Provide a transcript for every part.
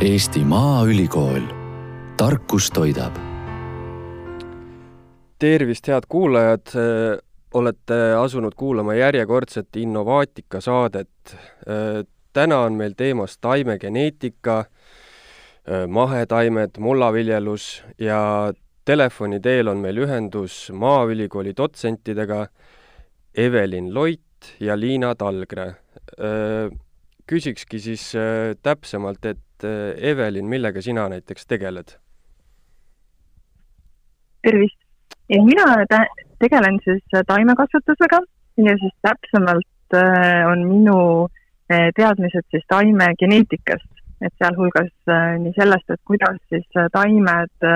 Eesti Maaülikool, tarkus toidab. tervist, head kuulajad, olete asunud kuulama järjekordset Innovaatika saadet. täna on meil teemas taimegeneetika, mahetaimed, mullaviljelus ja telefoni teel on meil ühendus Maaülikooli dotsentidega Evelin Loit ja Liina Talgre. küsikski siis täpsemalt, et Evelin, millega sina näiteks tegeled? tervist! mina tegelen siis taimekasvatusega ja siis täpsemalt on minu teadmised siis taimegeneetikast, et sealhulgas nii sellest, et kuidas siis taimed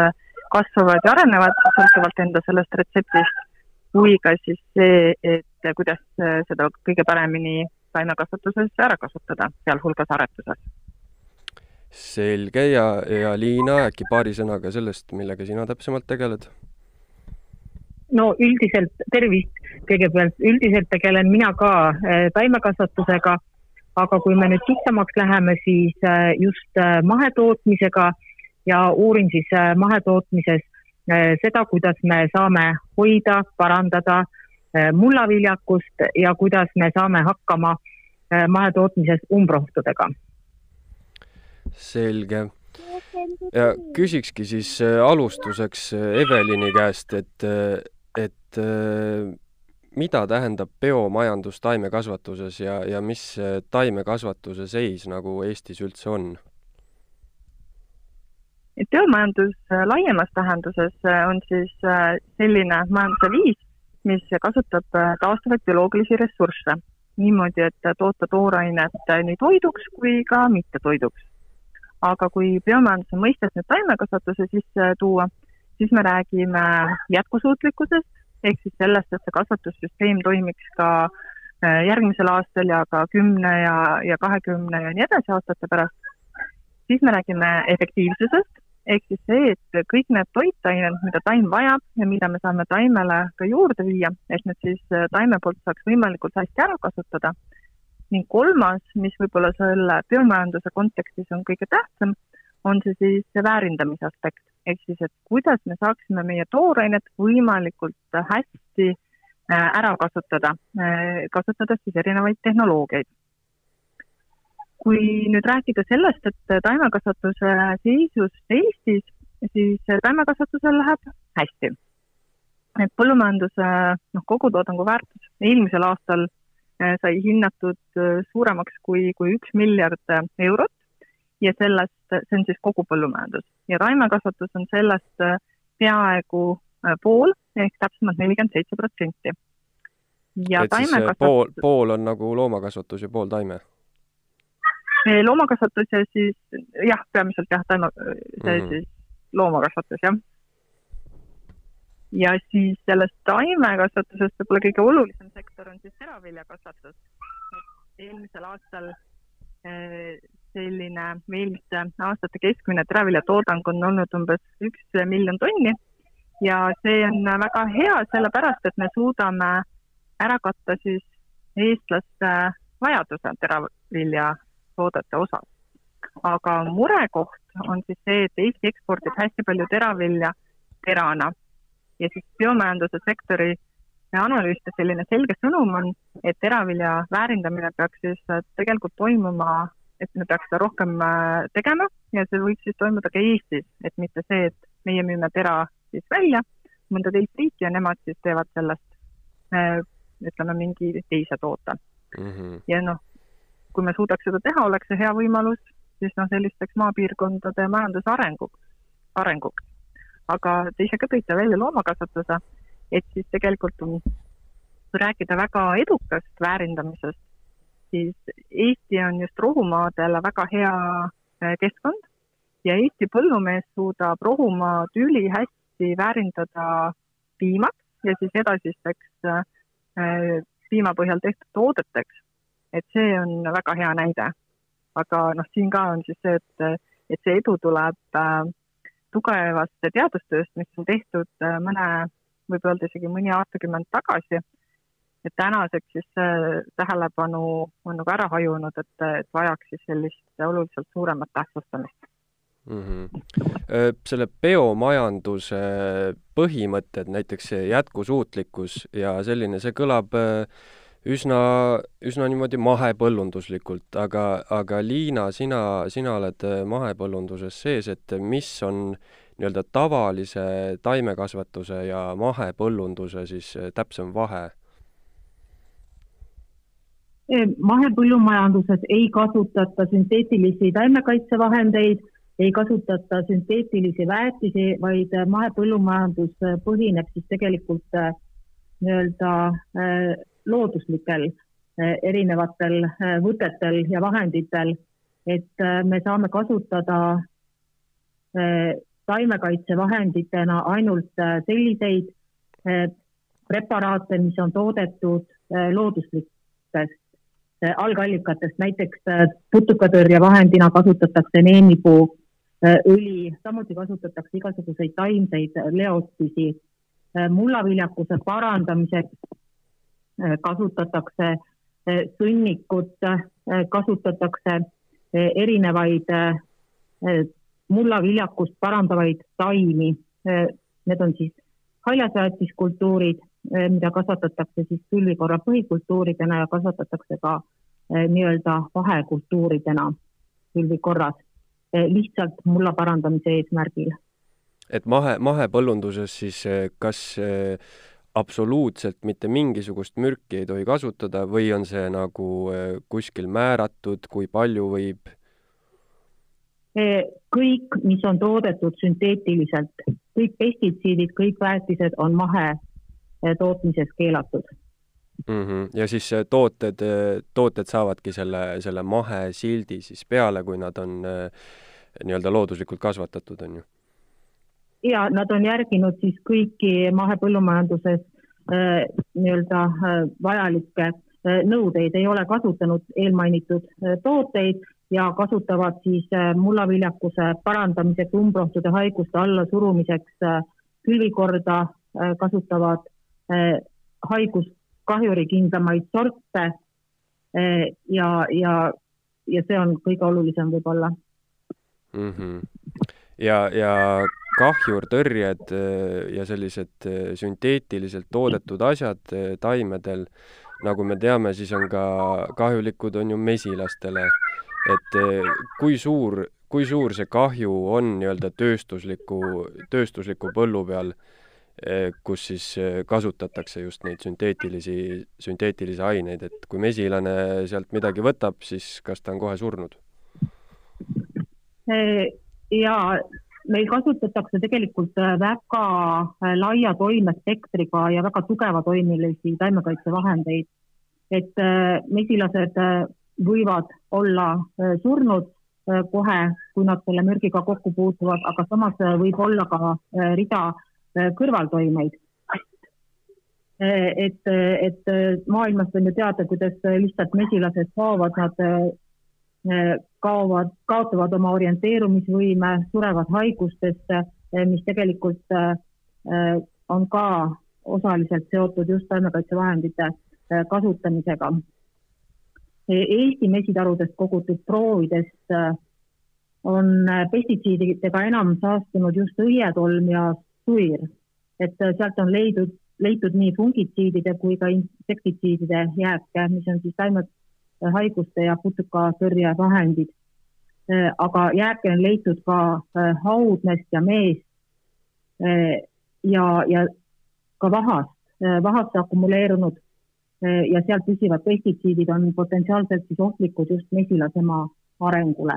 kasvavad ja arenevad sõltuvalt enda sellest retseptist, kui ka siis see, et kuidas seda kõige paremini taimekasvatuses ära kasutada, sealhulgas aretuses. Selge ja, ja Liina, äkki paari sõnaga sellest, millega sina täpsemalt tegeled? no üldiselt, tervist kõigepealt, üldiselt tegelen mina ka taimekasvatusega, aga kui me nüüd kitsamaks läheme, siis just mahetootmisega ja uurin siis mahetootmises seda, kuidas me saame hoida, parandada mullaviljakust ja kuidas me saame hakkama mahetootmises umbrohtudega. Selge. ja küsikski siis alustuseks Evelini käest, et, et mida tähendab biomajandus taimekasvatuses ja, ja mis taimekasvatuse seis nagu Eestis üldse on? et biomajandus laiemas tähenduses on siis selline majanduse viis, mis kasutab taastuvaid bioloogilisi ressursse niimoodi, et toota toorainet nii toiduks kui ka mittetoiduks. Aga kui biomajanduse mõistes nüüd taimekasvatuse sisse tuua, siis me räägime jätkusuutlikkusest, ehk siis sellest, et see kasvatussüsteem toimiks ka järgmisel aastal ja ka kümne ja, ja kahekümne ja nii edasi aastate pärast. siis me räägime efektiivsusest, ehk siis see, et kõik need toitained, mida taim vajab ja mida me saame taimele ka juurde viia, et need siis taime poolt saaks võimalikult hästi ära kasutada. Ning kolmas, mis võib-olla selle biomajanduse kontekstis on kõige tähtsam, on see siis see väärindamise aspekt, ehk siis, et kuidas me saaksime meie toorainet võimalikult hästi ära kasutada, kasutades siis erinevaid tehnoloogiaid kui nüüd rääkida sellest, et taimekasvatuse seisust Eestis, siis taimekasvatusel läheb hästi. et põllumajanduse noh, kogutoodangu väärtus eelmisel aastal sai hinnatud suuremaks kui, kui üks miljard eurot ja sellest, see on siis kogu põllumajandus ja taimekasvatus on sellest peaaegu pool ehk täpsemalt nelikümmend seitse protsenti. et siis pool, pool on nagu loomakasvatus ja pool taime? loomakasvatus ja siis jah, peamiselt jah, taima, see mm -hmm. siis loomakasvatus jah. Ja siis sellest taimekasvatusest võib-olla kõige olulisem sektor on siis teraviljakasvatus. eelmisel aastal selline, eelmiste aastate keskmine teraviljatoodang on olnud umbes üks miljon tonni ja see on väga hea, sellepärast et me suudame ära katta siis eestlaste vajaduse teravilja toodete osas. aga murekoht on siis see, et Eesti ekspordib hästi palju teravilja terana ja siis biomajanduse sektori analüüside selline selge sõnum on, et teravilja väärindamine peaks siis tegelikult toimuma, et me peaks seda rohkem tegema ja see võiks siis toimuda ka Eestis, et mitte see, et meie müüme tera siis välja mõnda teist riiki ja nemad siis teevad sellest ütleme, mingi teise toote mm. -hmm. ja noh, kui me suudaks seda teha, oleks see hea võimalus siis noh, sellisteks maapiirkondade majanduse arenguks, arenguks. Aga te ise ka tõite välja loomakasvatuse, et siis tegelikult kui rääkida väga edukast väärindamisest, siis Eesti on just rohumaadele väga hea eh, keskkond ja Eesti põllumees suudab rohumaad ülihästi väärindada piimad ja siis edasisteks eh, piima põhjal tehtud toodeteks et see on väga hea näide. aga noh, siin ka on siis see, et, et see edu tuleb äh, tugevast teadustööst, mis on tehtud äh, mõne, võib öelda isegi mõni aastakümmend tagasi. et tänaseks siis see tähelepanu on nagu ära hajunud, et, et vajaks siis sellist oluliselt suuremat tähtsustamist mm. -hmm. selle biomajanduse põhimõtted, näiteks see jätkusuutlikkus ja selline, see kõlab üsna, üsna niimoodi mahepõllunduslikult, aga, aga Liina, sina, sina oled mahepõllunduses sees, et mis on nii-öelda tavalise taimekasvatuse ja mahepõllunduse siis täpsem vahe? mahepõllumajanduses ei kasutata sünteetilisi taimekaitsevahendeid, ei kasutata sünteetilisi väetisi, vaid mahepõllumajandus põhineb siis tegelikult äh, nii-öelda äh, looduslikel äh, erinevatel võtetel ja vahenditel, et me saame kasutada taimekaitsevahenditena ainult selliseid preparaate, mis on toodetud looduslikest algallikatest, näiteks putukatõrjevahendina kasutatakse neemipuu õli, samuti kasutatakse igasuguseid taimseid leotisi. mullaviljakuse parandamiseks kasutatakse sõnnikut, kasutatakse erinevaid mullaviljakust parandavaid taimi. Need on siis haljasväetiskultuurid mida kasvatatakse siis külvikorra põhikultuuridena ja kasvatatakse ka nii-öelda vahekultuuridena külvikorras, lihtsalt mulla parandamise eesmärgil. et mahe, mahepõllunduses siis kas absoluutselt mitte mingisugust mürki ei tohi kasutada või on see nagu kuskil määratud, kui palju võib? kõik, mis on toodetud sünteetiliselt, kõik pestitsiidid, kõik väetised on mahe Eh, tootmises keelatud mm. -hmm. ja siis tooted, tooted saavadki selle, selle mahesildi siis peale, kui nad on nii-öelda looduslikult kasvatatud, on ju? Ja nad on järginud siis kõiki mahepõllumajanduses äh, nii-öelda äh, vajalikke äh, nõudeid, ei ole kasutanud eelmainitud tooteid ja kasutavad siis mullaviljakuse parandamiseks, umbrohtude haiguste allasurumiseks külvikorda, kasutavad haiguskahjurikindlamaid sorte ja, ja, ja see on kõige olulisem võib-olla mm. -hmm. Ja, ja kahjurtõrjed eh, ja sellised sünteetiliselt toodetud asjad taimedel, nagu me teame, siis on ka kahjulikud, on ju mesilastele. et kui suur, kui suur see kahju on nii-öelda tööstusliku, tööstusliku põllu peal kus siis kasutatakse just neid sünteetilisi, sünteetilisi aineid, et kui mesilane sealt midagi võtab, siis kas ta on kohe surnud? Ja meil kasutatakse tegelikult väga laia toimespektriga ja väga tugeva toimelisi taimekaitsevahendeid. et mesilased võivad olla surnud kohe, kui nad selle mürgiga kokku puutuvad, aga samas võib olla ka rida Äh, kõrvaltoimeid. Äh, et, et maailmast on ju teada, kuidas lihtsalt mesilased saavad, nad äh, kaovad, kaotavad oma orienteerumisvõime, surevad haigustesse, mis tegelikult on ka osaliselt seotud just taimekaitsevahendite kasutamisega. Eesti mesitarudest kogutud proovidest on pestitsiididega enam saastunud just õietolm ja suir, et sealt on leidnud, leitud nii fungitsiidide kui ka insektitsiidide jääke, mis on siis taimehaiguste ja putukatõrjevahendid. Äh, aga jääke on leitud ka äh, haudmest ja meest ja, ja ka vahast, vahasse akumuleerunud ja seal püsivad pestitsiidid on potentsiaalselt siis ohtlikud just mesilasemaa arengule.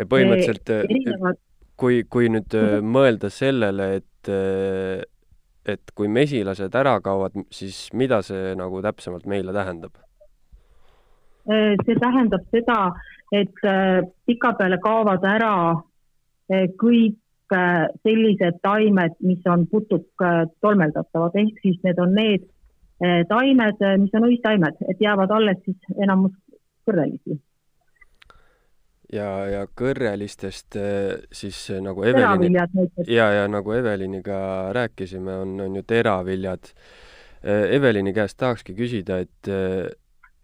põhimõtteliselt erinevad kui, kui nüüd äh, mõelda sellele, et äh, et kui mesilased ära kaovad, siis mida see nagu täpsemalt meile tähendab? Äh, see tähendab seda, et pikapeale kaovad ära kõik sellised taimed, mis on putuktolmeldatavad, ehk siis need on need taimed, mis on õistaimed, et jäävad alles siis enamus kõrrelisi. Ja, ja kõrrelistest siis nagu Evelini, ja, ja nagu Eveliniga rääkisime, on, on ju teraviljad. Evelini käest tahakski küsida, et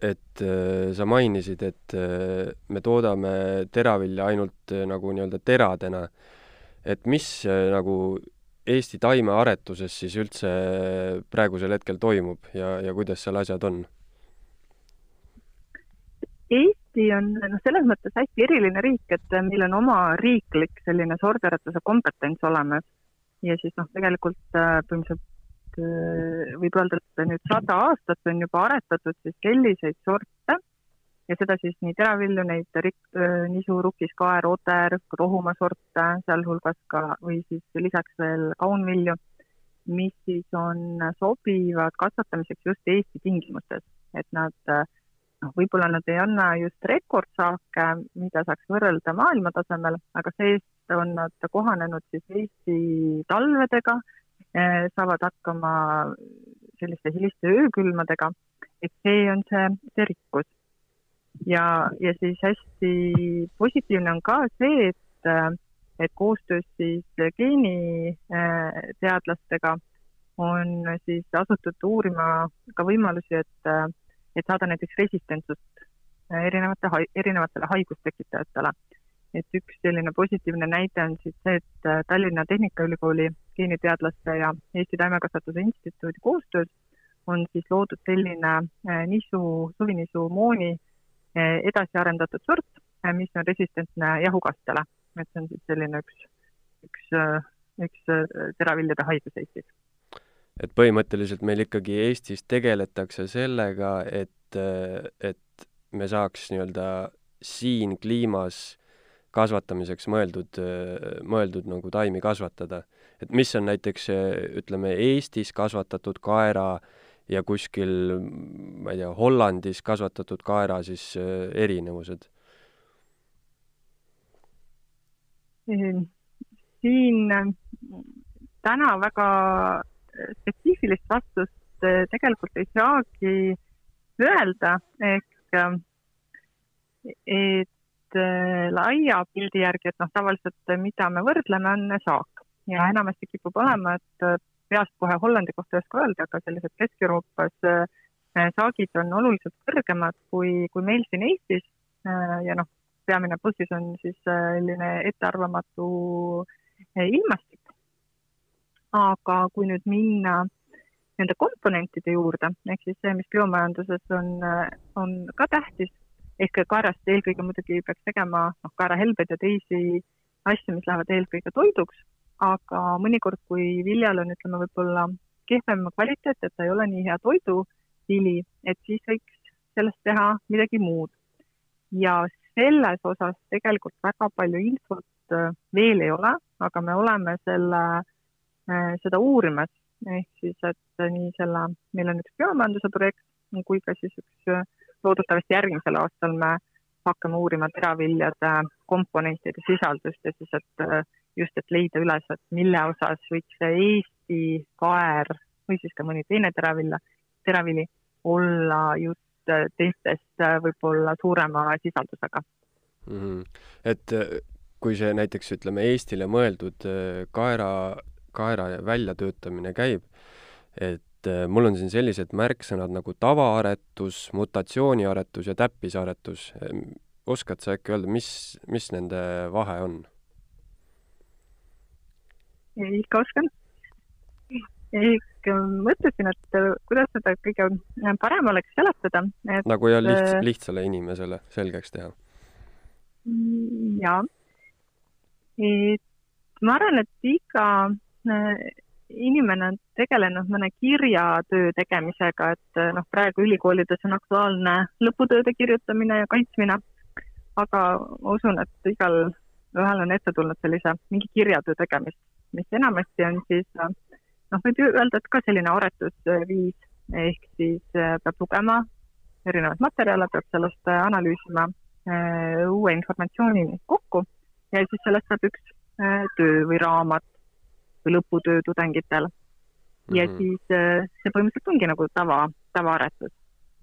et sa mainisid, et me toodame teravilja ainult nagu nii-öelda teradena. et mis nagu Eesti taimearetuses siis üldse praegusel hetkel toimub ja, ja kuidas seal asjad on? Eesti on noh, selles mõttes hästi eriline riik, et meil on oma riiklik selline sordiaretuse kompetents olemas ja siis noh, tegelikult äh, põhimõtteliselt äh, võib öelda, et nüüd sada aastat on juba aretatud siis selliseid sorte. Ja seda siis nii teravilju, neid rik-, äh, nisu, rukis, kaer, oter, rohumaa sorte, sealhulgas ka, või siis lisaks veel kaunvilju, mis siis on sobivad kasvatamiseks just Eesti tingimustes, et nad äh, noh, võib-olla nad ei anna just rekordsaake, mida saaks võrrelda maailma tasemel, aga see-eest on nad kohanenud siis Eesti talvedega, eh, saavad hakkama selliste hiliste öökülmadega, et see on see, see rikkus. ja, ja siis hästi positiivne on ka see, et, et koostöös siis geeniteadlastega on siis asutud uurima ka võimalusi, et et saada näiteks resistentsust erinevate, erinevatele haigustekitajatele. et üks selline positiivne näide on siis see, et Tallinna Tehnikaülikooli geeniteadlaste ja Eesti Taimekasvatuse Instituudi koostöös on siis loodud selline äh, nisu, suvinisu mooni edasi arendatud sort, mis on resistentne jahukastele. et see on siis selline üks, üks, üks teraviljade haigus Eestis et põhimõtteliselt meil ikkagi Eestis tegeletakse sellega, et, et me saaks nii-öelda siin kliimas kasvatamiseks mõeldud, mõeldud nagu taimi kasvatada. Et mis on näiteks, ütleme, Eestis kasvatatud kaera ja kuskil, ma ei tea, Hollandis kasvatatud kaera siis erinevused? siin täna väga spetsiifilist vastust eh, tegelikult ei saagi öelda, ehk eh, et eh, laia pildi järgi, et noh, tavaliselt mida me võrdleme, on saak ja enamasti kipub olema, et peast kohe Hollandi kohta ei oska öelda, aga sellised Kesk-Euroopas saagid on oluliselt kõrgemad kui, kui meil siin Eestis ja noh, peamine põhjus on siis selline ettearvamatu ilmastik, aga kui nüüd minna nende komponentide juurde, ehk siis see, mis biomajanduses on, on ka tähtis, ehk kaerast eelkõige muidugi peaks tegema noh, kaerahelbeid ja teisi asju, mis lähevad eelkõige toiduks, aga mõnikord, kui viljal on, ütleme, võib-olla kehvem kvaliteet, et ta ei ole nii hea toiduvili, et siis võiks sellest teha midagi muud. ja selles osas tegelikult väga palju infot veel ei ole, aga me oleme selle äh, Äh, seda uurimas, ehk siis, et nii selle, meil on üks biomajanduse projekt kui ka siis üks, loodetavasti järgmisel aastal me hakkame uurima teraviljade komponentide sisaldust ja siis, et äh, just, et leida üles, et mille osas võiks see Eesti kaer või siis ka mõni teine teravilja, teravili olla just äh, teistest võib-olla suurema sisaldusega mm. -hmm. et kui see näiteks ütleme Eestile mõeldud kaera kaera väljatöötamine käib, et äh, mul on siin sellised märksõnad nagu tavaaretus, mutatsiooniaretus ja täppisaretus. oskad sa äkki öelda, mis, mis nende vahe on? Ikka oskan. ikka mõtlesin, et äh, kuidas seda kõige parem oleks seletada, et nagu ja liht-, äh, lihtsale inimesele selgeks teha. jaa. et ma arvan, et iga inimene on tegelenud mõne kirjatöö tegemisega, et noh, praegu ülikoolides on aktuaalne lõputööde kirjutamine ja kaitsmine, aga usun, et igal ühel on ette tulnud sellise mingi kirjatöö tegemist, mis enamasti on siis noh, võib ju öelda, et ka selline aretusviis, ehk siis eh, peab lugema erinevaid materjale, peab sellest eh, analüüsima uue informatsiooni kokku ja siis sellest saab üks töö või raamat või lõputöö tudengitel mm. -hmm. ja siis äh, see põhimõtteliselt ongi nagu tava, tavaaretus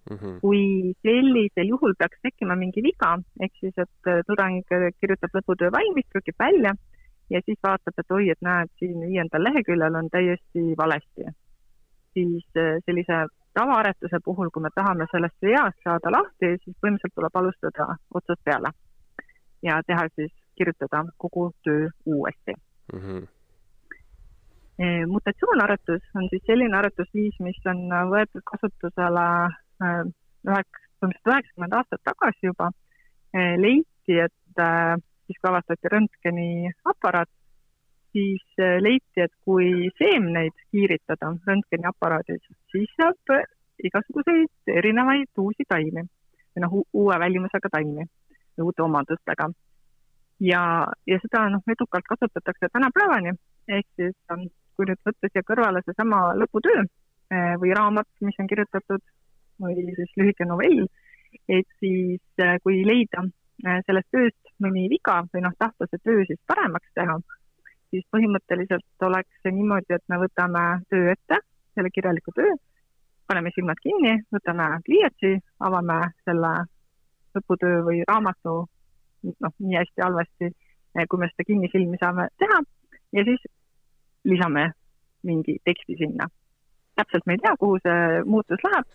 mm. -hmm. kui sellisel juhul peaks tekkima mingi viga, ehk siis, et äh, tudeng kirjutab lõputöö valmis, trükib välja ja siis vaatab, et oi, et näed, siin viiendal leheküljel on täiesti valesti, siis äh, sellise tavaaretuse puhul, kui me tahame sellest veast saada lahti, siis põhimõtteliselt tuleb alustada otsast peale ja teha siis, kirjutada kogu töö uuesti mm. -hmm. Mutatsioonarvutus on siis selline arvutusviis, mis on võetud kasutusele äh, üheks, põhimõtteliselt üheksakümmend aastat tagasi juba. Leiti, et äh, siis kui avastati röntgeniaparaat, siis leiti, et kui seemneid kiiritada röntgeniaparaadis, siis saab igasuguseid erinevaid uusi taimi või noh, uue välimusega taimi, uute omadustega. ja, ja seda noh, edukalt kasutatakse tänapäevani, ehk siis ähm, kui nüüd võtta siia kõrvale seesama lõputöö äh, või raamat, mis on kirjutatud või siis lühike novell, et siis äh, kui leida sellest tööst mõni viga või noh, tahta see töö siis paremaks teha, siis põhimõtteliselt oleks see niimoodi, et me võtame töö ette, selle kirjaliku töö, paneme silmad kinni, võtame pliiatsi, avame selle lõputöö või raamatu, noh, nii hästi-halvasti, eh, kui me seda kinnisilmi saame teha ja siis lisame mingi teksti sinna. täpselt me ei tea, kuhu see muutus läheb,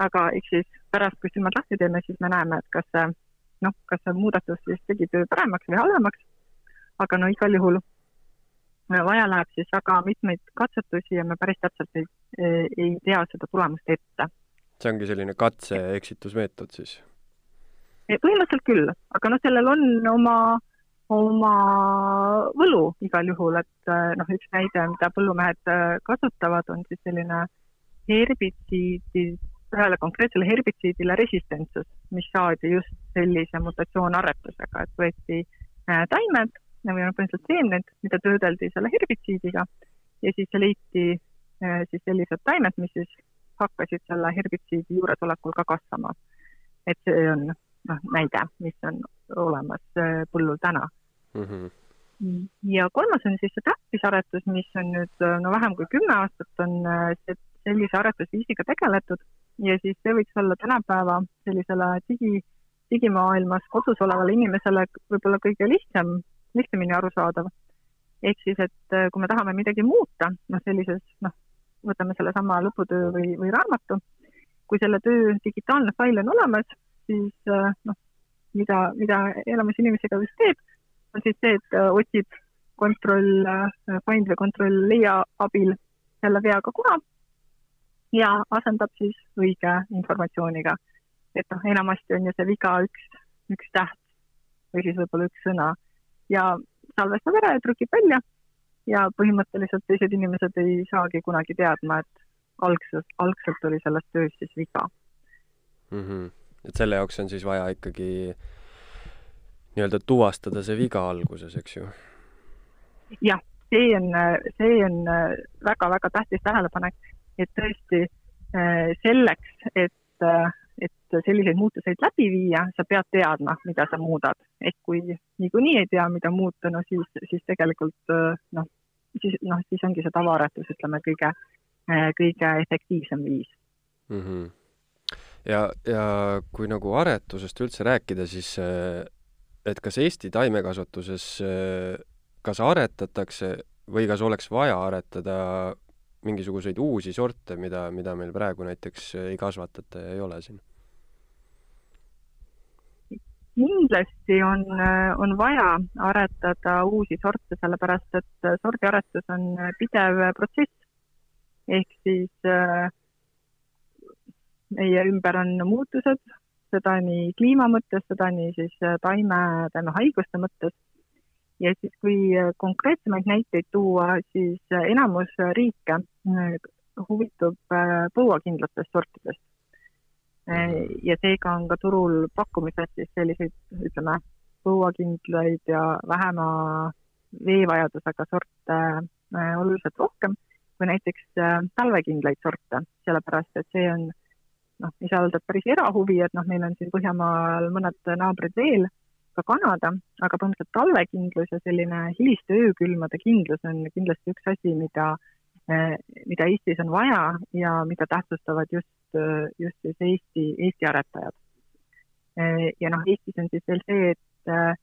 aga eks siis pärast, kui silmad lahti teeme, siis me näeme, et kas see, noh, kas see muudatus siis tegi töö paremaks või halvemaks. aga no igal juhul vaja läheb siis väga mitmeid katsetusi ja me päris täpselt ei, ei tea seda tulemust ette. see ongi selline katse-eksitusmeetod siis? põhimõtteliselt küll, aga noh, sellel on oma, oma võlu igal juhul, et noh, üks näide, mida põllumehed kasutavad, on siis selline herbitsiidi, ühele konkreetsele herbitsiidile resistentsus, mis saadi just sellise mutatsioonarretusega, et võeti taimed või noh, põhimõtteliselt seemned, mida töödeldi selle herbitsiidiga ja siis leiti äh, siis sellised taimed, mis siis hakkasid selle herbitsiidi juuresolekul ka kasvama. et see on noh, näide, mis on olemas äh, põllul täna mm. -hmm ja kolmas on siis see täppisaretus, mis on nüüd äh, no vähem kui kümme aastat on sellise aretusviisiga tegeletud ja siis see võiks olla tänapäeva sellisele digi, digimaailmas kodus olevale inimesele võib-olla kõige lihtsam lihtsamini arusaadav. ehk siis, et äh, kui me tahame midagi muuta, noh, sellises, noh, võtame sellesama lõputöö või, või raamatu, kui selle töö digitaalne fail on olemas, siis äh, noh, mida, mida enamus inimesi ka vist teeb, on siis see, et äh, otsib kontroll, find või kontroll leia abil selle veaga koha ja asendab siis õige informatsiooniga. Et noh, enamasti on ju see viga üks, üks täht või siis võib-olla üks sõna ja salvestab ära ja trükib välja ja põhimõtteliselt teised inimesed ei saagi kunagi teadma, et algselt, algselt oli selles töös siis viga mm. -hmm. et selle jaoks on siis vaja ikkagi nii-öelda tuvastada see viga alguses, eks ju? jah, see on, see on väga-väga tähtis tähelepanek, et tõesti selleks, et et selliseid muutuseid läbi viia, sa pead teadma, mida sa muudad. ehk kui niikuinii ei tea, mida muuta, no siis, siis tegelikult noh, siis noh, siis ongi see tavaaretus, ütleme, kõige, kõige efektiivsem viis mm. -hmm. ja, ja kui nagu aretusest üldse rääkida, siis et kas Eesti taimekasvatuses, kas aretatakse või kas oleks vaja aretada mingisuguseid uusi sorte, mida, mida meil praegu näiteks ei kasvatata ja ei ole siin? Kindlasti on, on vaja aretada uusi sorte, sellepärast et sordiaretus on pidev protsess. ehk siis äh, meie ümber on muutused, seda nii kliima mõttes, seda nii siis taime, taimehaiguste mõttes ja siis, kui äh, konkreetsemaid näiteid tuua, siis äh, enamus riike äh, huvitub põuakindlatest sortidest. Ja seega on ka turul pakkumised siis selliseid, ütleme, põuakindlaid ja vähema veevajadusega sorte oluliselt rohkem kui näiteks talvekindlaid sorte, sellepärast et see on noh, öelda, et päris erahuvi, et noh, meil on siin Põhjamaal mõned naabrid veel ka Kanada, aga põhimõtteliselt talvekindlus ja selline hiliste öökülmade kindlus on kindlasti üks asi, mida, eh, mida Eestis on vaja ja mida tähtsustavad just, just siis Eesti, Eesti aretajad. Eh, ja noh, Eestis on siis veel see, et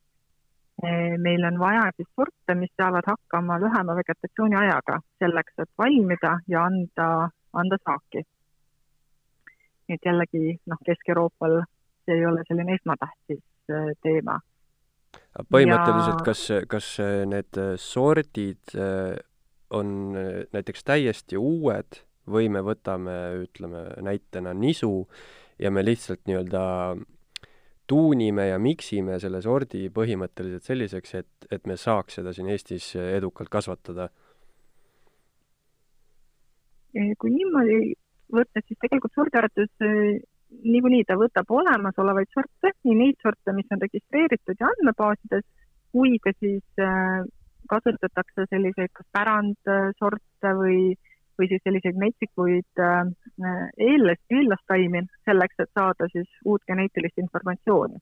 meil on vaja siis sorte, mis saavad hakkama lühema vegetatsiooni ajaga selleks, et valmida ja anda, anda saaki. nii et jällegi noh, Kesk-Euroopal see ei ole selline esmatähtis teema. põhimõtteliselt ja... kas, kas need sordid on näiteks täiesti uued või me võtame, ütleme näitena nisu ja me lihtsalt nii-öelda tuunime ja miksime selle sordi põhimõtteliselt selliseks, et, et me saaks seda siin Eestis edukalt kasvatada? kui niimoodi võtta, siis tegelikult sordiaretus eh, niikuinii ta võtab olemasolevaid sorte, nii neid sorte, mis on registreeritud ja andmebaasides, kui ka siis eh, kasutatakse selliseid kas pärandsorte või või siis selliseid metsikuid äh, eellas, eellastaimi selleks, et saada siis uut geneetilist informatsiooni.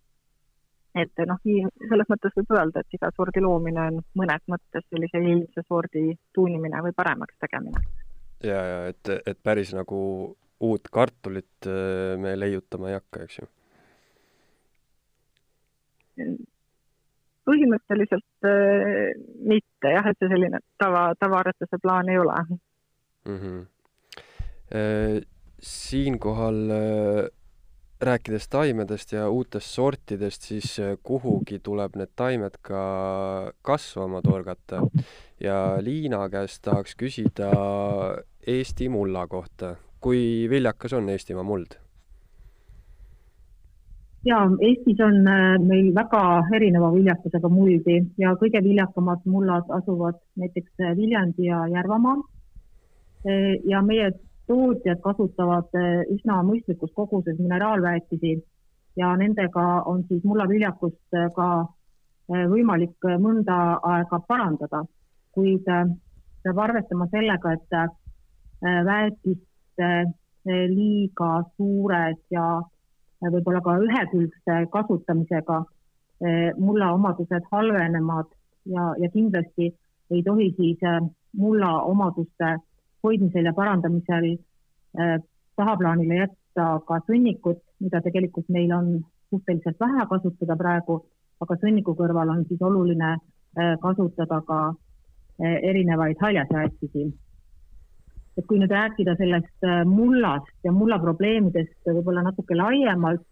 et noh, selles mõttes võib öelda, et iga sordi loomine on mõnes mõttes sellise eelmise sordi tuunimine või paremaks tegemine. ja, ja et, et päris nagu uut kartulit äh, me leiutama ei hakka, eks ju? Põhimõtteliselt äh, mitte jah, et see selline tava, tavaaretuse plaan ei ole mm. -hmm. Siinkohal äh, rääkides taimedest ja uutest sortidest, siis äh, kuhugi tuleb need taimed ka kasvama torgata. ja Liina käest tahaks küsida Eesti mulla kohta. kui viljakas on Eestimaa muld? Ja Eestis on meil väga erineva viljakusega muldi ja kõige viljakamad mullad asuvad näiteks Viljandi ja Järvamaal. Ja meie tootjad kasutavad üsna mõistlikus koguses mineraalväetisi ja nendega on siis mullaviljakust ka võimalik mõnda aega parandada, kuid peab arvestama sellega, et väetiste liiga suures ja võib-olla ka ühekülgse kasutamisega mulla omadused halvenevad ja, ja kindlasti ei tohi siis mulla omaduste hoidmisel ja parandamisel äh, tahaplaanile jätta ka sõnnikut, mida tegelikult meil on suhteliselt vähe kasutada praegu, aga sõnniku kõrval on siis oluline kasutada ka erinevaid haljasjäätisi. Et kui nüüd rääkida sellest mullast ja mulla probleemidest võib-olla natuke laiemalt,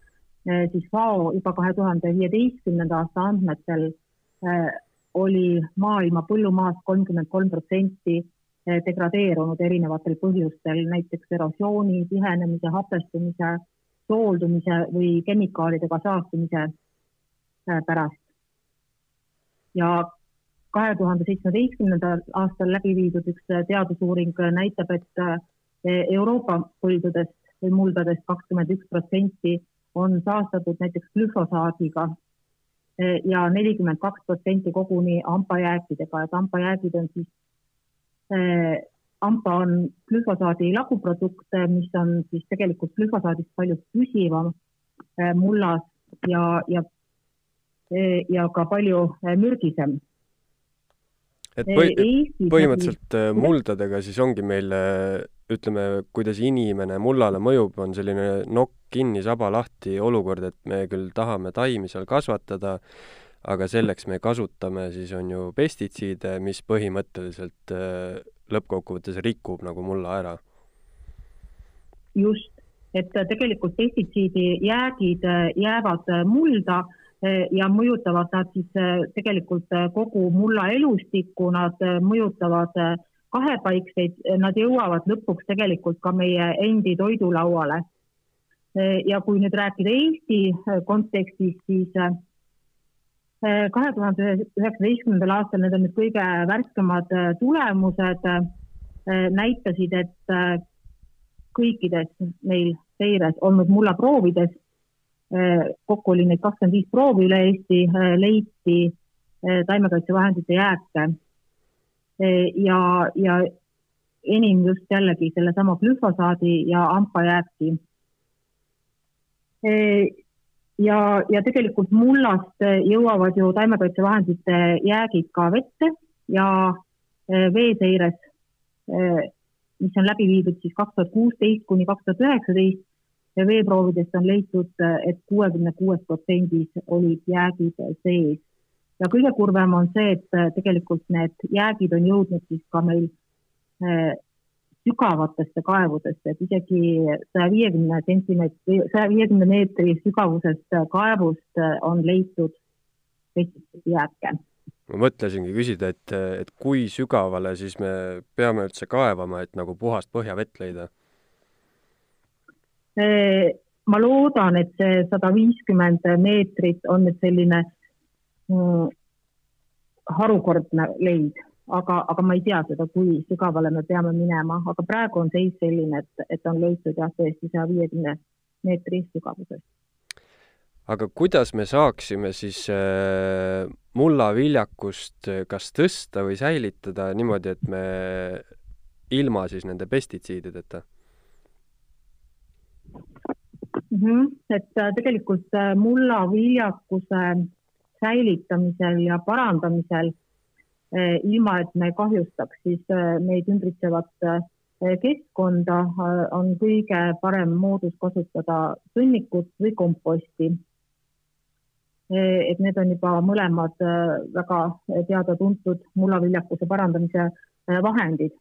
siis FAO juba kahe tuhande viieteistkümnenda aasta andmetel oli maailma põllumaast kolmkümmend kolm protsenti degradeerunud erinevatel põhjustel, näiteks erosiooni, tihenemise, hapestumise, sooldumise või kemikaalidega saastumise pärast. ja kahe tuhande seitsmeteistkümnendal aastal läbi viidud üks eh, teadusuuring näitab, et Euroopa põldudest või muldadest kakskümmend üks protsenti on saastatud näiteks glüfosaadiga ja nelikümmend kaks protsenti koguni hambajääkidega, et hambajäägid on siis AMPA on glüfosaadi laguprodukt, mis on siis tegelikult glüfosaadist palju püsivam äh, mullas ja, ja, ja ka palju äh, mürgisem. Et põhi, põhimõtteliselt äh, muldadega siis ongi meil ütleme, kuidas inimene mullale mõjub, on selline nokk kinni, saba lahti olukord, et me küll tahame taimi seal kasvatada, aga selleks me kasutame siis on ju pestitsiide, mis põhimõtteliselt äh, lõppkokkuvõttes rikub nagu mulla ära. just, et äh, tegelikult pestitsiidi jäägid äh, jäävad mulda ja mõjutavad nad siis tegelikult kogu mulla elustikku, nad mõjutavad kahepaikseid, nad jõuavad lõpuks tegelikult ka meie endi toidulauale. ja kui nüüd rääkida Eesti kontekstis, siis kahe tuhande üheksateistkümnendal aastal, need on nüüd kõige värskemad tulemused, näitasid, et kõikides meil seires olnud mullaproovides, kokku oli neid kakskümmend viis proovi üle Eesti, leiti taimekaitsevahendite jääke. ja, ja enim just jällegi sellesama glüfosaadi ja AMPA jääki ja, ja tegelikult mullast jõuavad ju taimekaitsevahendite jäägid ka vette ja veeseires, mis on läbi viidud siis kaks tuhat kuusteist kuni kaks tuhat üheksateist, veeproovidest on leitud, et kuuekümne kuues protsendis olid jäägid sees. ja kõige kurvem on see, et tegelikult need jäägid on jõudnud siis ka meil eh, sügavatesse kaevudesse, et isegi saja viiekümne sentimeetri, saja viiekümne meetri sügavusest kaevust on leitud pestitsiidijääke. ma mõtlesingi küsida, et, et kui sügavale siis me peame üldse kaevama, et nagu puhast põhjavett leida? Ma loodan, et see sada viiskümmend meetrit on nüüd selline mm, harukordne leid aga, aga ma ei tea seda, kui sügavale me peame minema, aga praegu on seis selline, et, et on leitud jah, tõesti saja viiekümne meetri sügavuses. aga kuidas me saaksime siis äh, mullaviljakust äh, kas tõsta või säilitada niimoodi, et me ilma siis nende pestitsiidideta? Mm -hmm. et äh, tegelikult äh, mullaviljakuse säilitamisel ja parandamisel Eh, ilma et me kahjustaks siis meid ümbritsevat keskkonda, on kõige parem moodus kasutada sõnnikut või komposti. et need on juba mõlemad väga teada-tuntud mullaviljakuse parandamise vahendid.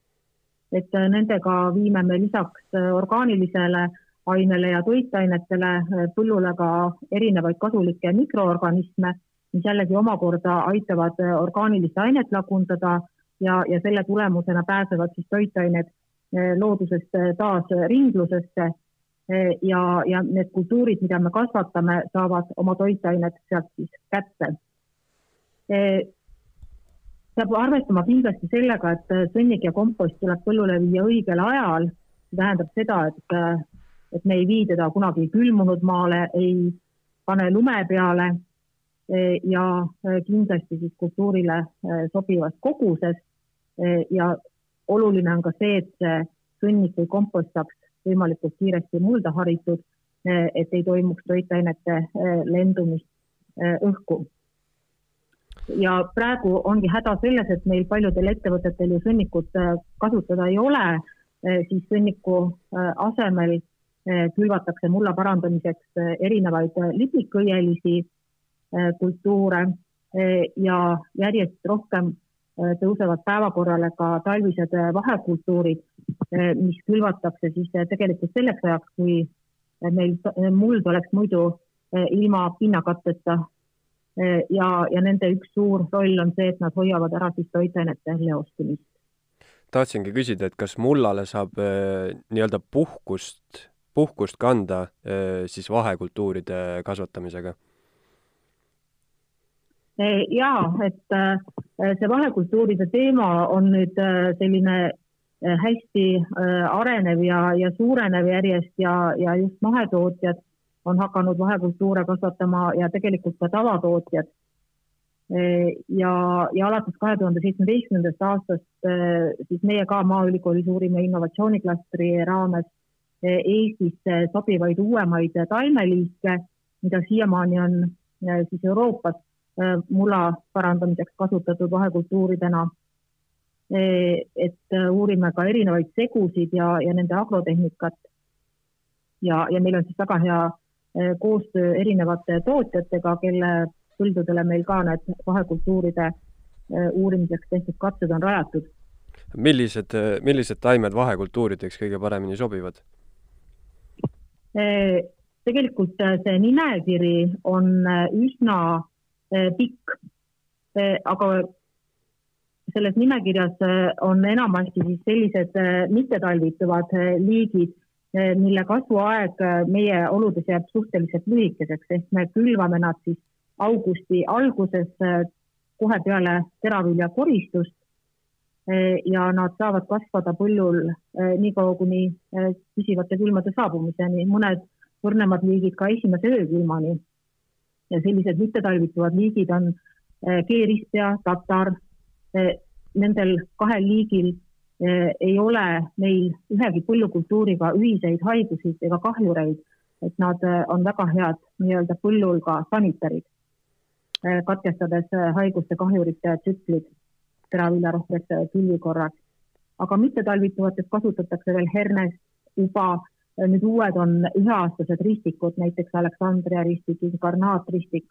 et nendega viime me lisaks orgaanilisele ainele ja toitainetele põllule ka erinevaid kasulikke mikroorganisme mis jällegi omakorda aitavad äh, orgaanilist ainet lagundada ja, ja selle tulemusena pääsevad siis toitained äh, loodusest taas ringlusesse ja, ja need kultuurid, mida me kasvatame, saavad oma toitained sealt siis kätte. peab arvestama kindlasti sellega, et sõnnik ja kompost tuleb põllule viia õigel ajal. see tähendab seda, et, et me ei vii teda kunagi külmunud maale, ei pane lume peale Eh, ja eh, kindlasti siis kultuurile eh, sobivas koguses. ja oluline on ka see, et see sõnnik või kompost saaks võimalikult kiiresti mulda haritud, et ei toimuks toitainete lendumist õhku. ja praegu ongi häda selles, et meil paljudel ettevõtetel ju sõnnikut kasutada ei ole, siis sõnniku asemel külvatakse mulla parandamiseks erinevaid liblikõielisi Äh, kultuure ja järjest rohkem tõusevad päevakorrale ka talvised vahekultuurid, mis külvatakse siis tegelikult selleks ajaks, kui meil muld oleks muidu ilma pinnakatteta. ja, ja nende üks suur roll on see, et nad hoiavad ära siis toitainete leostumist. tahtsingi küsida, et kas mullale saab nii-öelda puhkust, puhkust kanda siis vahekultuuride kasvatamisega? Eh, ja et eh, see vahekultuuride teema on nüüd eh, selline hästi arenev ja, ja suurenev järjest ja, ja just mahetootjad on hakanud vahekultuure kasvatama ja tegelikult ka tavatootjad. ja, ja alates kahe tuhande seitsmeteistkümnendast aastast siis meie ka Maaülikoolis uurime innovatsiooniklastri raames Eestisse sobivaid uuemaid taimeliike, mida siiamaani on siis Euroopas Äh, mula parandamiseks kasutatud vahekultuuridena. E, et äh, uurime ka erinevaid segusid ja, ja nende agrotehnikat. ja, ja meil on siis väga hea äh, koostöö erinevate tootjatega, kelle põldudele meil ka need vahekultuuride uurimiseks tehtud katsed on rajatud. millised, millised taimed vahekultuurideks kõige paremini sobivad? Tegelikult see nimekiri on üsna Eh, pikk. Eh, aga selles nimekirjas eh, on enamasti siis sellised mittetalvituvad liigid, mille kasvuaeg meie oludes jääb suhteliselt lühikeseks, ehk me külvame nad siis augusti alguses kohe peale teraviljakoristust ja nad saavad kasvada põllul niikaua kuni püsivate külmade saabumiseni, mõned õrnemad liigid ka esimese öökülmani. Ja sellised mittetalvituvad liigid on eh, keerispea, tatar. Eh, nendel kahel liigil eh, ei ole meil ühegi põllukultuuriga ühiseid haigusid ega kahjureid, et nad on väga head nii-öelda põllul ka sanitarid, katkestades haiguste kahjurite tsüklid teraviljarohkeks külvikorras. aga mittetalvituvates kasutatakse veel hernest, uba nüüd uued on üheaastased ristikud, näiteks Aleksandria ristik, inkarnaatristik,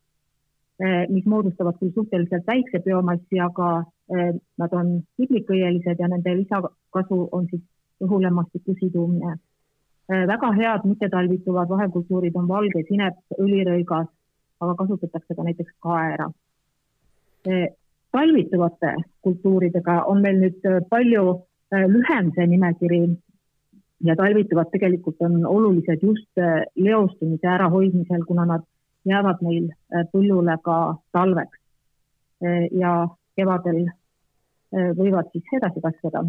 eh, mis moodustavad küll suhteliselt väikse biomassi, aga eh, nad on hüdlikõielised ja nende lisakasu on siis õhulämmastiku sidumine. väga head mittetalvituvad vahekultuurid on valge sinep, õlirõigas, aga kasutatakse ka näiteks kaera. Talvituvate kultuuridega on meil nüüd palju lühem see nimekiri ja talvituvad tegelikult on olulised just leostumise ärahoidmisel, kuna nad jäävad meil põllule ka talveks. ja kevadel Äh, võivad siis edasi kasvada,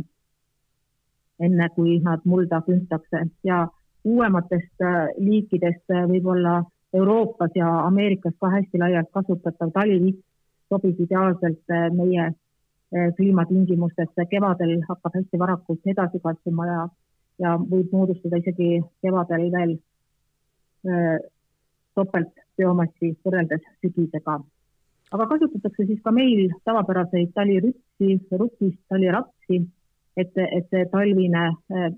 enne kui nad mulda küntakse ja uuematest äh, liikidest äh, võib-olla Euroopas ja Ameerikas ka hästi laialt kasutatav talivitt sobib ideaalselt meie kliimatingimustesse, kevadel hakkab hästi varakult edasi kasvama ja, ja võib moodustada isegi kevadel veel topelt biomassi võrreldes sügisega aga kasutatakse siis ka meil tavapäraseid talirütsi, rukist, talirapsi, et, et see talvine äh,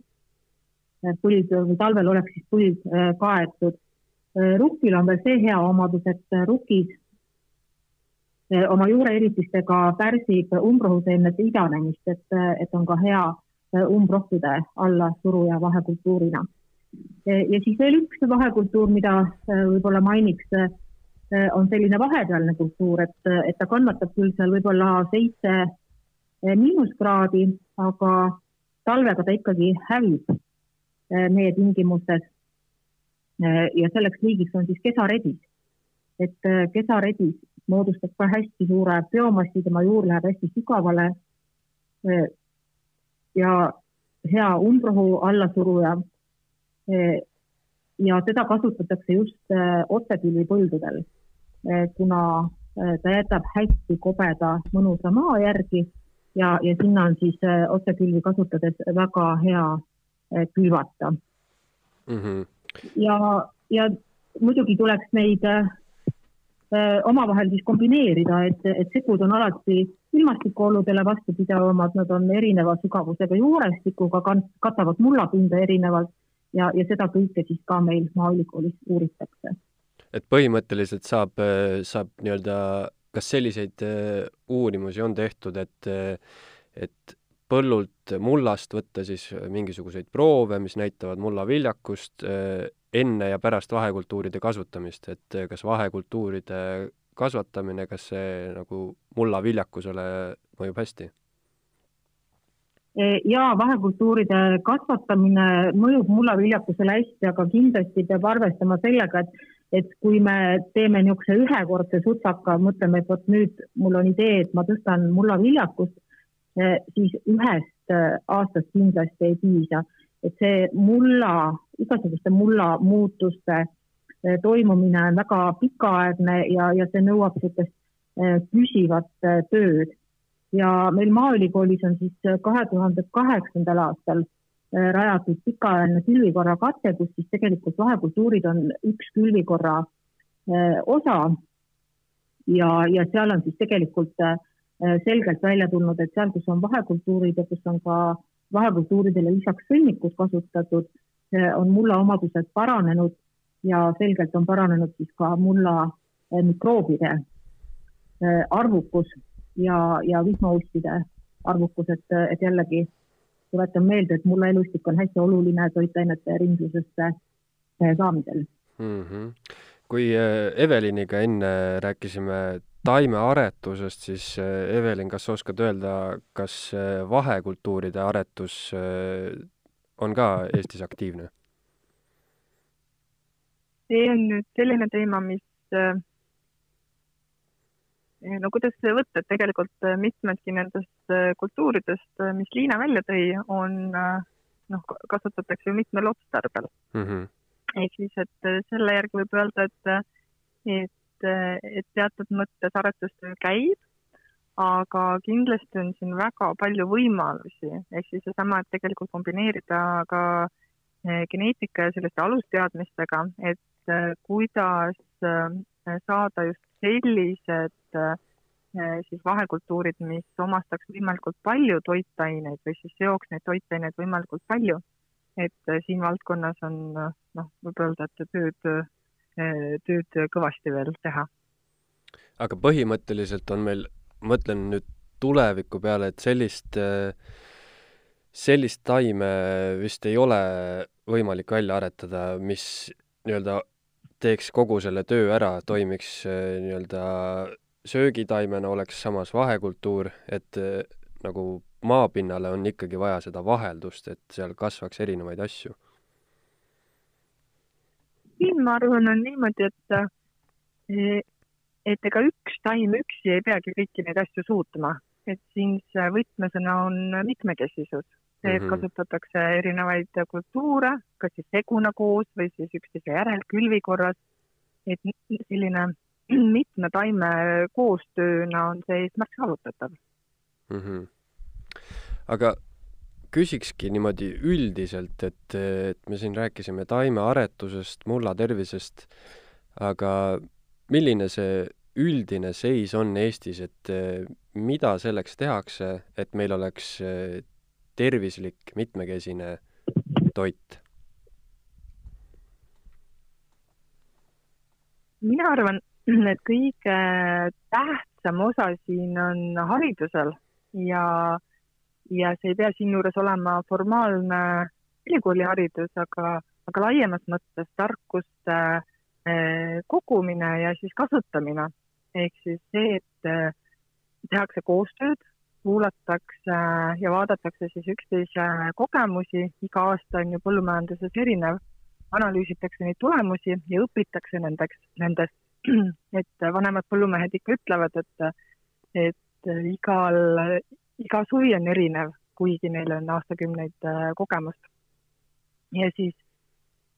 põld või talvel oleks siis põld äh, kaetud. Äh, rukil on veel see hea omadus, et rukis oma juureeritistega pärsib umbrohuseemnete idanemist, et, et on ka hea umbrohtude alla suruja vahekultuurina. ja siis veel üks vahekultuur, mida võib-olla mainiks on selline vahepealne kultuur, et, et ta kannatab küll seal võib-olla seitse miinuskraadi, aga talvega ta ikkagi hävib meie tingimustes. ja selleks liigiks on siis kesaredis. et kesaredis moodustab ka hästi suure biomassi, tema juur läheb hästi sügavale. ja hea umbrohu allasuruja. ja teda kasutatakse just otsetülvipõldudel Eh, kuna eh, ta jätab hästi kobeda mõnusa maa järgi ja, ja sinna on siis otsekülvi kasutades väga hea külvata mm. -hmm. ja, ja muidugi tuleks neid omavahel siis kombineerida, et, et segud on alati ilmastikuoludele vastupidavamad, nad on erineva sügavusega juurestikuga, katavad mullapinda erinevalt ja, ja seda kõike siis ka meil Maaülikoolis uuritakse. Et põhimõtteliselt saab, saab nii-öelda, kas selliseid äh, uurimusi on tehtud, et, et põllult mullast võtta siis mingisuguseid proove, mis näitavad mulla viljakust äh, enne ja pärast vahekultuuride kasvatamist, et kas vahekultuuride kasvatamine, kas see nagu mulla viljakusele mõjub hästi? ja vahekultuuride kasvatamine mõjub mullaviljakusele hästi, aga kindlasti peab arvestama sellega, et et kui me teeme niisuguse ühekordse sutsaka, mõtleme, et vot nüüd mul on idee, et ma tõstan mullaviljakust, eh, siis ühest eh, aastast kindlasti ei piisa. Et see mulla, igasuguste mulla muutuste eh, toimumine on väga pikaaegne ja, ja see nõuab niisugust püsivat tööd. ja meil Maaülikoolis on siis kahe tuhande kaheksandal aastal Äh, rajatud pikaajaline külvikorra kate, kus siis tegelikult vahekultuurid on üks külvikorra äh, osa. ja, ja seal on siis tegelikult äh, selgelt välja tulnud, et seal, kus on vahekultuurid ja kus on ka vahekultuuridele lisaks sõnnikut kasutatud, on mulla omadused paranenud ja selgelt on paranenud siis ka mulla mikroobide arvukus ja, ja vihmaustide arvukus, et, et jällegi tuletan meelde, et mulle elustik on hästi oluline toitainete ringlusesse eh, saamisel mm. -hmm. kui eh, Eveliniga enne rääkisime taimearetusest, siis eh, Evelin, kas sa oskad öelda, kas vahekultuuride aretus on ka Eestis aktiivne? see on nüüd selline teema, mis no kuidas võtta, et tegelikult mitmedki nendest kultuuridest, mis Liina välja tõi, on noh, kasutatakse ju mitmel otstarbel mm. -hmm. ehk siis, et selle järgi võib öelda, et, et, et teatud mõttes aretustöö käib, aga kindlasti on siin väga palju võimalusi, ehk siis seesama, et tegelikult kombineerida ka geneetika ja selliste alusteadmistega, et kuidas saada just sellised siis vahekultuurid, mis omastaks võimalikult palju toitaineid või siis seoks neid toitaineid võimalikult palju. et siin valdkonnas on noh, võib öelda, et tööd, tööd kõvasti veel teha. aga põhimõtteliselt on meil, mõtlen nüüd tuleviku peale, et sellist sellist taime vist ei ole võimalik välja aretada, mis nii-öelda teeks kogu selle töö ära, toimiks nii-öelda söögitaimena, oleks samas vahekultuur, et nagu maapinnale on ikkagi vaja seda vaheldust, et seal kasvaks erinevaid asju? Siin ma arvan, on niimoodi, et, et ega üks taim üksi ei peagi kõiki neid asju suutma, et siin see võtmesõna on mitmekesisus. see, et mhm. kasutatakse erinevaid kultuure, kas siis seguna koos või siis üksteise järel külvi korras, et selline mitme taime koostööna on see eesmärk saavutatav mm. -hmm aga küsikski niimoodi üldiselt, et, et me siin rääkisime taimearetusest, mulla tervisest, aga milline see üldine seis on Eestis, et mida selleks tehakse, et meil oleks tervislik mitmekesine toit? mina arvan, et kõige tähtsam osa siin on haridusel ja ja see ei pea siinjuures olema formaalne ülikooliharidus, aga, aga laiemas mõttes tarkuste eh, kogumine ja siis kasutamine. ehk siis see, et eh, tehakse koostööd, kuulatakse ja vaadatakse siis üksteise kogemusi, iga aasta on ju põllumajanduses erinev, analüüsitakse neid tulemusi ja õpitakse nendeks, nendest, et vanemad põllumehed ikka ütlevad, et, et igal iga suvi on erinev, kuigi neil on aastakümneid äh, kogemust. ja siis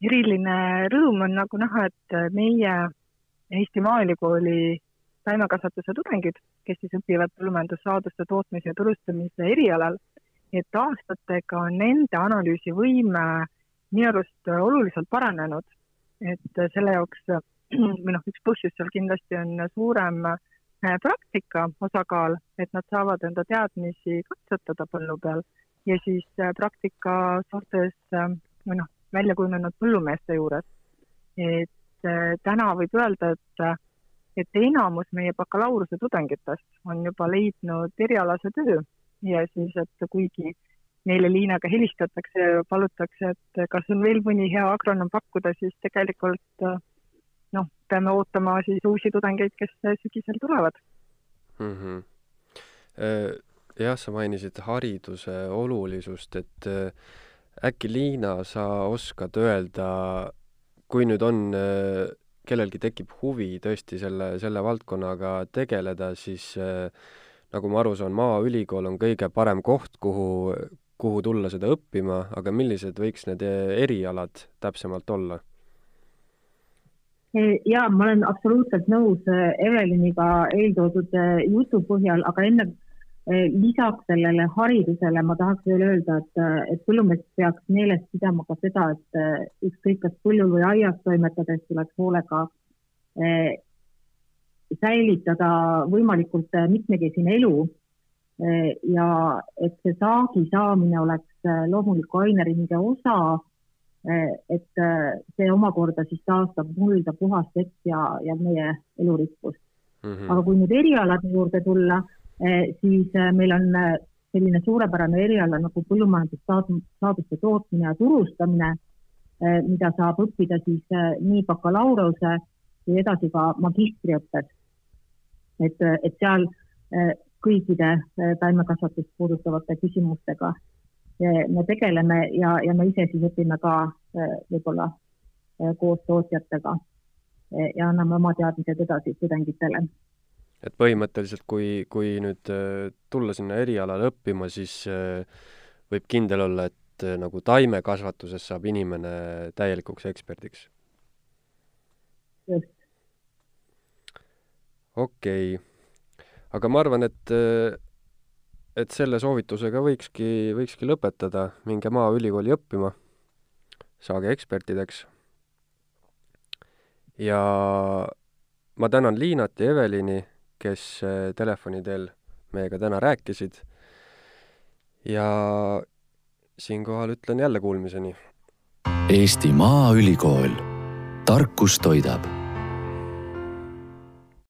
eriline rõõm on nagu näha, et äh, meie Eesti Maaülikooli taimekasvatuse tudengid, kes siis õpivad põllumajandussaaduste tootmise ja turustamise erialal, et aastatega on nende analüüsivõime minu arust oluliselt paranenud. et selle jaoks või noh, üks põhjus seal kindlasti on suurem äh, Äh, praktika osakaal, et nad saavad enda teadmisi katsetada põllu peal ja siis äh, praktika suurtes äh, või noh, välja kujunenud põllumeeste juures. et täna võib öelda, et, et enamus meie bakalaureuse tudengitest on juba leidnud erialase töö ja siis, et kuigi neile Liinaga helistatakse ja palutakse, et kas on veel mõni hea agronoom pakkuda, siis tegelikult peame ootama siis uusi tudengeid, kes sügisel tulevad mm. -hmm. jah, sa mainisid hariduse olulisust, et äh, äkki Liina, sa oskad öelda, kui nüüd on, äh, kellelgi tekib huvi tõesti selle, selle valdkonnaga tegeleda, siis nagu ma aru saan, Maaülikool on kõige parem koht, kuhu, kuhu tulla seda õppima, aga millised võiks need erialad täpsemalt olla? Ja ma olen absoluutselt nõus äh, Eveliniga eeltoodud äh, jutu põhjal, aga enne äh, lisaks sellele haridusele ma tahaks veel öelda, et, et põllumees peaks meeles pidama ka seda, et ükskõik kas põllul või aias toimetades tuleks hoolega säilitada võimalikult mitmekesine elu ja et see saagi saamine oleks loomuliku aineringe osa et eh, see omakorda siis taastab mulda puhast vett ja, ja meie elurikkust mm. -hmm. aga kui nüüd erialade juurde tulla, eh, siis meil on selline suurepärane eriala nagu põllumajandussaaduste tootmine ja turustamine, mida saab õppida siis nii bakalaureuse kui edasi ka magistriõppes. et, et seal kõikide taimekasvatust puudutavate küsimustega me tegeleme ja, ja me ise siis õpime ka äh, võib-olla äh, koos tootjatega äh, ja anname oma teadmised edasi tudengitele. et põhimõtteliselt, kui, kui nüüd tulla sinna erialale õppima, siis võib kindel olla, et nagu taimekasvatuses saab inimene täielikuks eksperdiks? just. okei okay., aga ma arvan, et et selle soovitusega võikski, võikski lõpetada, minge Maaülikooli õppima, saage ekspertideks. ja ma tänan Liinat ja Evelini, kes eh, telefoni teel meiega täna rääkisid. ja siinkohal ütlen jälle kuulmiseni. Eesti Maaülikool, tarkus toidab